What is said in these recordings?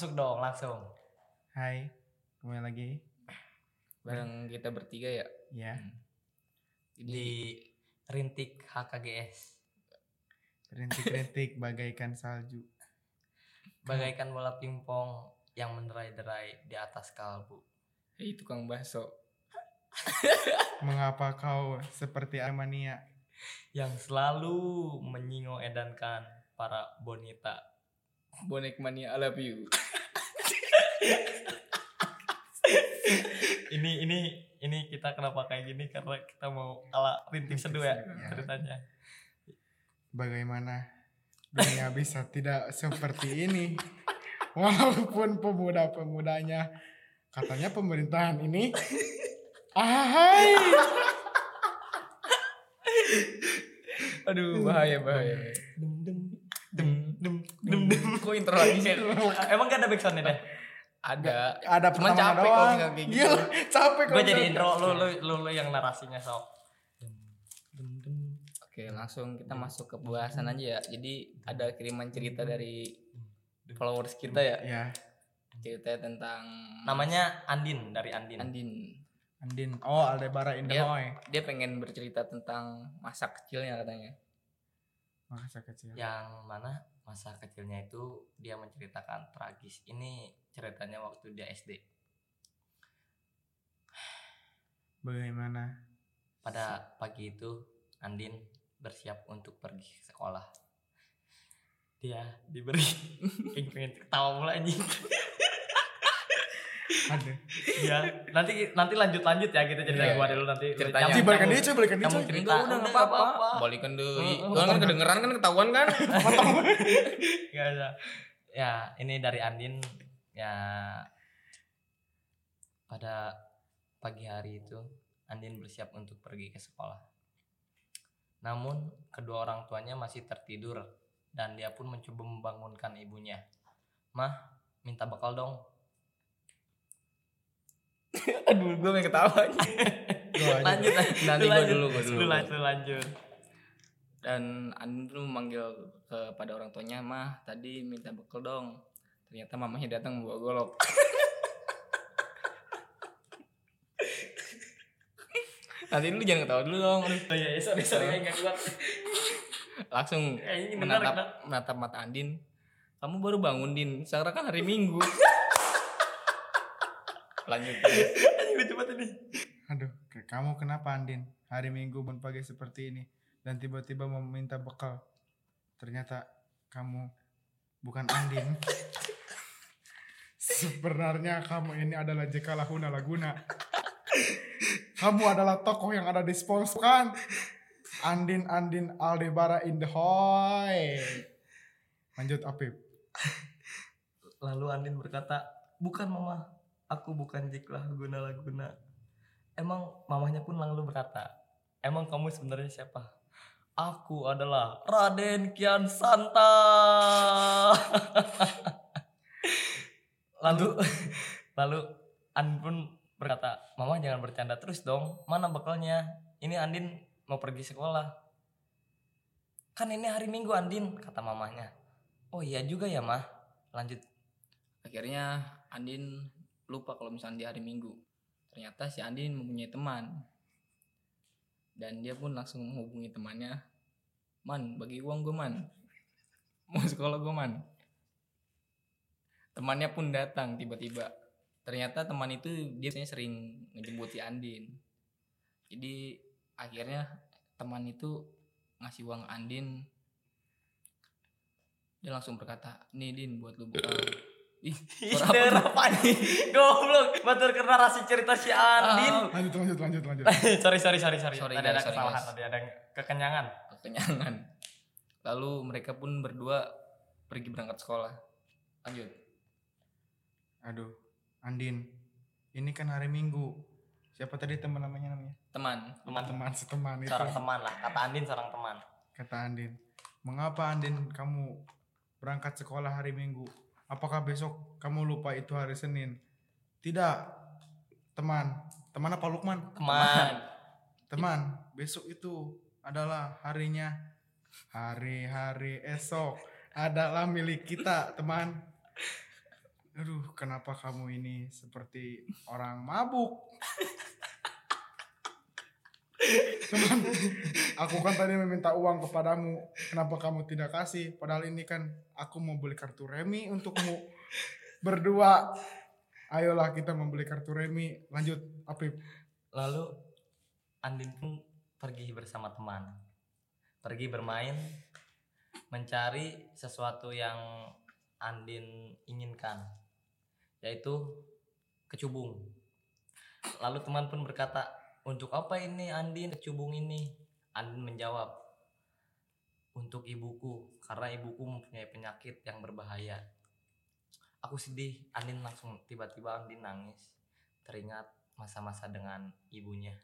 Masuk dong langsung. Hai, kembali lagi. bareng kita bertiga ya Ya, jadi Di Rintik HKGS. rintik-rintik bagaikan salju. Bagaikan bola pingpong yang menderai-derai di atas kalbu. hei tukang bakso Mengapa kau seperti Armania? Yang selalu menyingo edankan para bonita. bonek mania I love you Ini ini ini kita kenapa kayak gini karena kita mau ala rintik seduh ya seduh, ya. ceritanya. Bagaimana dunia bisa tidak seperti ini? Walaupun pemuda-pemudanya katanya pemerintahan ini Ahai, aduh bahaya bahaya Dem dem dem dem dem dem. kok intro lagi sih Emang gak ada backsoundnya deh? Ada ada Cuman capek kalau doang. kayak gitu. Gila, capek Gue jadi intro lu lu lu, lu yang narasinya sok. Dem dem dem. oke langsung kita masuk ke pembahasan aja ya jadi ada kiriman cerita dari followers kita ya Ya, cerita tentang Namanya Andin dari Andin. Andin Andin. Oh, Aldebara. Indahoy. dia pengen bercerita tentang masa kecilnya katanya Masa kecil. Yang mana masa kecilnya itu dia menceritakan tragis. Ini ceritanya waktu dia SD. Bagaimana? Pada pagi itu Andin bersiap untuk pergi ke sekolah. Dia diberi pengen ketawa mula anjing. Ada. Ya, nanti nanti lanjut lanjut ya kita cerita Iya. gua dulu nanti. Ceritanya. Cibarkan nyambung. dia, coy, balikan dia, coy. cerita. Enggak, udah nggak apa-apa. Balikan deui. Heeh. Kan kedengeran kan ketahuan kan? Gak ada. Ya, ini dari Andin ya pada pagi hari itu Andin bersiap untuk pergi ke sekolah. Namun kedua orang tuanya masih tertidur dan dia pun mencoba membangunkan ibunya. Mah, minta bekal dong. Aduh, gue pengen ketawa. Lanjut, Nanti lanjut. dulu, gua dulu. Lu lanjut, lanjut. Dan Andin tuh memanggil kepada orang tuanya, mah tadi minta bekal dong. Ternyata mamanya datang membawa golok. Nanti lu jangan ketawa dulu dong. Oh iya, iya, sorry, sorry, enggak kuat. Langsung Eh, menatap, menatap mata Andin. Kamu baru bangun Din. Sekarang kan hari Minggu. Lanjut. Lucu banget ini. Aduh, kamu kenapa Andin? Hari Minggu pun pagi seperti ini dan tiba-tiba mau minta bekal. Ternyata kamu bukan Andin. Sebenarnya kamu ini adalah JK Lahuna Laguna. Kamu adalah tokoh yang ada di sponsor kan? Andin Andin Aldebara in the Hoy. Lanjut Apip. Lalu Andin berkata, bukan mama, aku bukan Jiklah guna laguna. Emang mamanya pun lalu berkata, emang kamu sebenarnya siapa? Aku adalah Raden Kian Santa. lalu, lalu Andin pun berkata, mama jangan bercanda terus dong. Mana bekalnya? Ini Andin mau pergi sekolah. Kan ini hari Minggu Andin, kata mamanya. Oh iya juga ya mah. Lanjut Akhirnya Andin lupa kalau misalnya di hari Minggu. Ternyata si Andin mempunyai teman. Dan dia pun langsung menghubungi temannya. Man, bagi uang gue man. Mau sekolah gue man. Temannya pun datang tiba-tiba. Ternyata teman itu dia sering ngejemput si Andin. Jadi akhirnya teman itu ngasih uang Andin. Dia langsung berkata, nih Din buat lu bekal. Ih, suara apa nih? Goblok, batur ke narasi cerita si Andin. Ah, Lanjut lanjut lanjut lanjut. sorry, sorry, sorry, sorry. Sorry, tadi ada guys, sorry, kesalahan, guys. tadi ada kekenyangan. kekenyangan. Lalu mereka pun berdua pergi berangkat sekolah. Lanjut. Aduh, Andin. Ini kan hari Minggu. Siapa tadi teman namanya namanya? Teman, Teman, Teman seteman itu. seorang teman lah. Kata Andin seorang teman. Kata Andin. Mengapa Andin kamu berangkat sekolah hari Minggu? Apakah besok kamu lupa itu hari Senin? Tidak. Teman. Teman apa Lukman? Teman. Teman, besok itu adalah harinya hari-hari esok adalah milik kita, teman. Aduh, kenapa kamu ini seperti orang mabuk? Teman, aku kan tadi meminta uang kepadamu. Kenapa kamu tidak kasih? Padahal ini kan aku mau beli kartu remi untukmu berdua. Ayolah kita membeli kartu remi. Lanjut, Apip. Lalu Andin pun pergi bersama teman. Pergi bermain, mencari sesuatu yang Andin inginkan, yaitu kecubung. Lalu teman pun berkata, untuk apa ini Andin kecubung ini? Andin menjawab, untuk ibuku, karena ibuku mempunyai penyakit yang berbahaya. Aku sedih, Andin langsung tiba-tiba Andin nangis, teringat masa-masa dengan ibunya.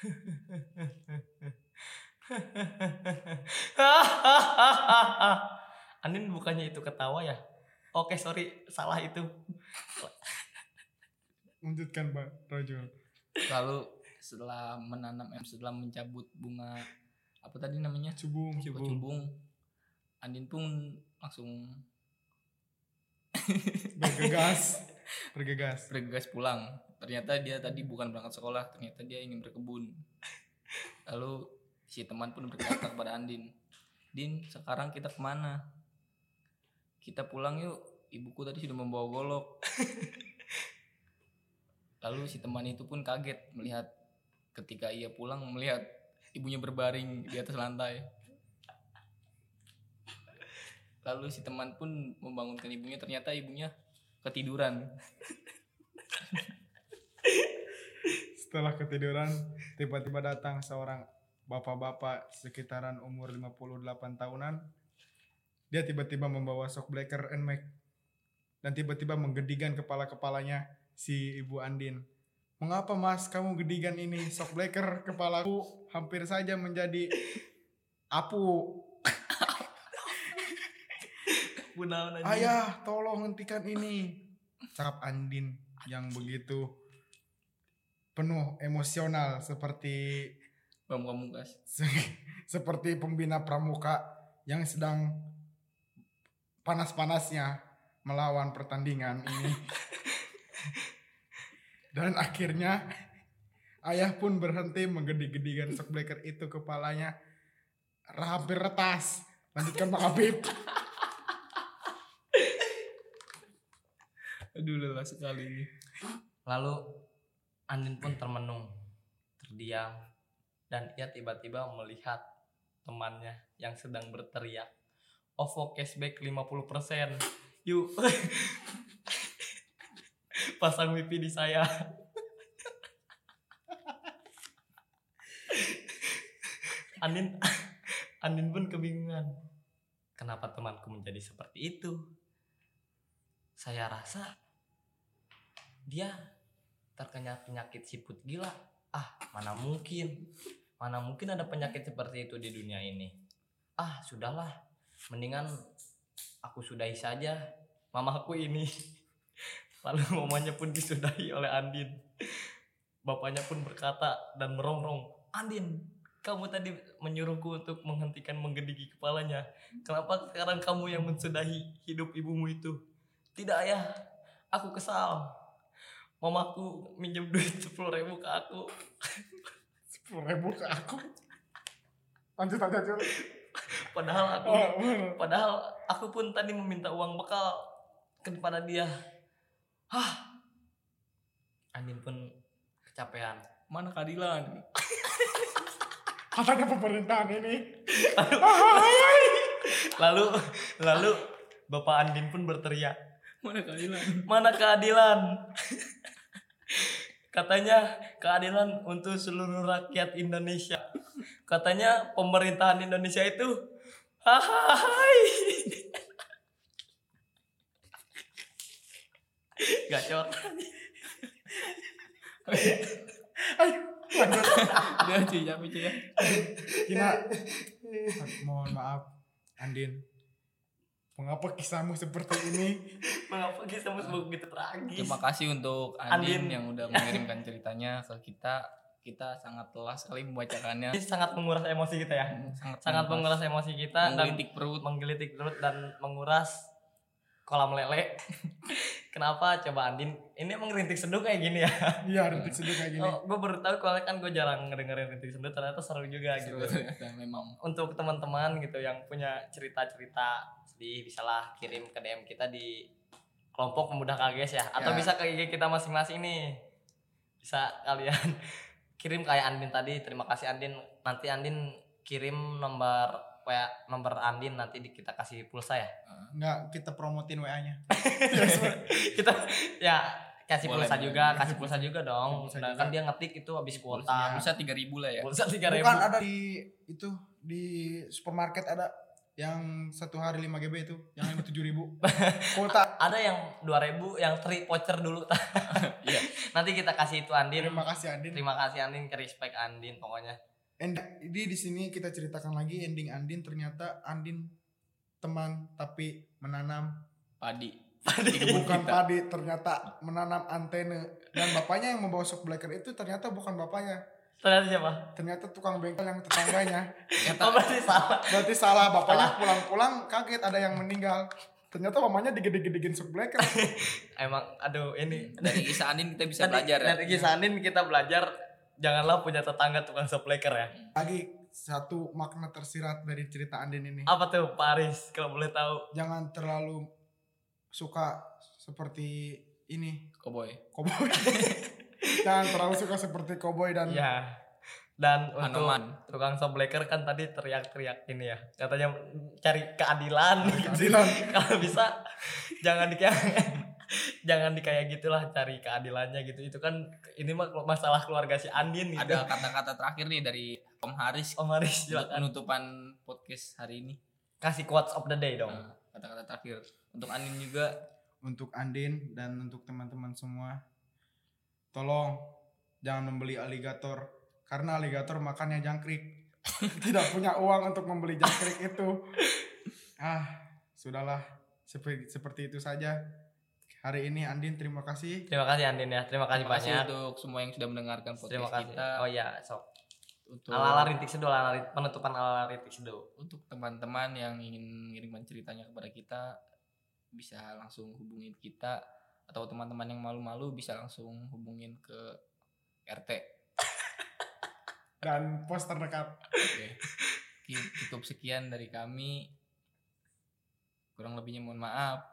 Andin bukannya itu ketawa ya? Oke sorry salah itu. Lanjutkan, Pak Rojul. Lalu setelah menanam setelah mencabut bunga apa tadi namanya? Cubung. Kecubung. Andin pun langsung Bergegas. Bergegas. bergegas pulang. Ternyata dia tadi bukan berangkat sekolah, ternyata dia ingin berkebun. Lalu si teman pun berkata kepada Andin, Din, sekarang kita ke mana? Kita pulang yuk, ibuku tadi sudah membawa golok. Lalu si teman itu pun kaget melihat ketika ia pulang melihat ibunya berbaring di atas lantai. Lalu si teman pun membangunkan ibunya, ternyata ibunya ketiduran. Setelah ketiduran, tiba-tiba datang seorang bapak-bapak sekitaran umur 58 tahunan. Dia tiba-tiba membawa shock breaker and Mac. Dan tiba-tiba menggedigan kepala-kepalanya si Ibu Andin. Mengapa mas kamu gedigan ini shock breaker kepalaku hampir saja menjadi apu. Ayah tolong hentikan ini. Cakap Andin yang begitu penuh emosional seperti. Se- seperti pembina pramuka yang sedang panas-panasnya melawan pertandingan ini. Dan akhirnya ayah pun berhenti menggedi-gedikan shock breaker itu kepalanya hampir retas. Lanjutkan Pak Habib. Aduh lelah sekali ini. Lalu Andin pun termenung, terdiam, dan ia tiba-tiba melihat temannya yang sedang berteriak, OVO cashback 50%. Yuk, pasang wifi di saya. Andin, Andin pun kebingungan. Kenapa temanku menjadi seperti itu? Saya rasa dia terkena penyakit siput gila. Ah, mana mungkin? Mana mungkin ada penyakit seperti itu di dunia ini? Ah, sudahlah. Mendingan aku sudahi saja mamaku ini. Lalu mamanya pun disudahi oleh Andin. Bapaknya pun berkata dan merongrong, Andin, kamu tadi menyuruhku untuk menghentikan menggedigi kepalanya. Kenapa sekarang kamu yang mensudahi hidup ibumu itu? Tidak ayah, aku kesal. Mamaku minjem duit sepuluh ribu ke aku. Sepuluh ribu ke aku. Lanjut aja Jul. Padahal aku, Oh, bener. padahal aku pun tadi meminta uang bekal kepada dia. Hah? Andin pun kecapean. Mana keadilan? Katanya pemerintahan ini. Lalu, lalu Bapak Andin pun berteriak, Mana keadilan? mana keadilan? Katanya keadilan untuk seluruh rakyat Indonesia. Katanya pemerintahan Indonesia itu hai. Gacor. Lanjut. Dia cuy, capek cuy ya. Kina, mohon maaf, Andin. Mengapa kisahmu seperti ini? Mengapa kita harus begitu tragis? Terima kasih untuk Andin, Andin. yang udah mengirimkan ceritanya ke kita. Kita sangat lelah sekali membacakannya. Ini sangat menguras emosi kita ya. Sangat Sangat menguras emosi kita dan menggelitik perut. menggelitik perut dan menguras kolam lele. Kenapa coba Andin? Ini emang rintik seduh kayak gini ya? Iya, rintik seduh kayak gini. Oh, gue baru tahu kalau kan gue jarang ngedengerin rintik seduh ternyata seru juga Seru gitu. ternyata memang Untuk teman-teman gitu yang punya cerita-cerita sedih bisalah kirim ke DM kita di kelompok pemuda kages ya atau Ya. bisa ke IG kita masing-masing nih. Bisa kalian kirim kayak Andin tadi. Terima kasih Andin. Nanti Andin kirim nomor WA nomor Andin nanti di- kita kasih pulsa ya. Enggak, kita promotin WA-nya. kita ya kasih Boleh, pulsa boleh. juga, kasih pulsa juga dong. Pulsa Nah, juga. kan dia ngetik itu habis kuota. bisa tiga ribu lah ya Pulsa tiga ribu. Bukan ada di itu di supermarket ada yang satu hari 5 GB itu, yang ini 7 ribu. Kuota. Ada yang dua ribu, yang tri voucher dulu. Iya. Nanti kita kasih itu Andin. Terima kasih Andin. Terima kasih Andin, ke respect Andin pokoknya. And di di sini kita ceritakan lagi ending Andin. Ternyata Andin teman tapi menanam padi. Di kebun bukan kita. padi ternyata menanam antene. Dan bapaknya yang membawa shock breaker itu ternyata bukan bapaknya. Ternyata siapa? ternyata tukang bengkel yang tetangganya. Ternyata. Oh berarti salah. berarti salah bapaknya pulang-pulang kaget ada yang meninggal. Ternyata mamanya digede-gedein shock breaker Emang aduh ini dari kisah Andin kita bisa Tadi belajar ya. Dari kisah Andin kita belajar janganlah punya tetangga tukang supleker ya. lagi satu makna tersirat dari cerita Andin ini Apa tuh Paris kalau boleh tahu? jangan terlalu suka seperti ini Koboy koboi jangan terlalu suka seperti koboi dan Iya. Dan untuk Anoman. tukang sobleker kan tadi teriak-teriak ini ya. Katanya cari keadilan. Keadilan. Kalau bisa jangan di kayak jangan di kayak gitulah cari keadilannya gitu. Itu kan ini mah masalah keluarga si Andin gitu. ada kata-kata terakhir nih dari Om Haris Om Haris untuk silakan. penutupan podcast hari ini. Kasih quotes of the day dong. Nah, kata-kata terakhir. Untuk Andin juga. Untuk Andin dan untuk teman-teman semua tolong jangan membeli aligator karena aligator makannya jangkrik. Tidak punya uang untuk membeli jangkrik itu. Ah sudahlah. Seperti seperti itu saja hari ini Andin terima kasih Terima kasih Andin ya. Terima kasih terima kasih banyak. untuk semua yang sudah mendengarkan podcast Terima kasih. kita Oh iya, sok. untuk Ala-ala rintik seduh, ala penutupan ala rintik seduh. untuk teman-teman yang ingin mengirimkan ceritanya kepada kita bisa langsung hubungin kita atau teman-teman yang malu-malu bisa langsung hubungin ke RT. dan pos terdekat Oke. Ki- Cukup sekian dari kami. Kurang lebihnya mohon maaf.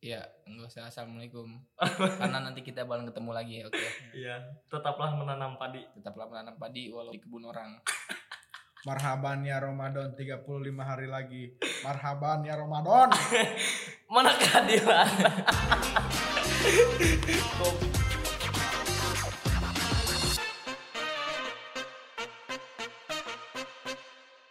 Iya. Ya, enggak usah assalamualaikum. Karena nanti kita bakal ketemu lagi ya, oke. Iya, tetaplah menanam padi. Tetaplah menanam padi walau di kebun orang. marhaban ya Ramadan 35 hari lagi marhaban ya Ramadan Mana keadilan?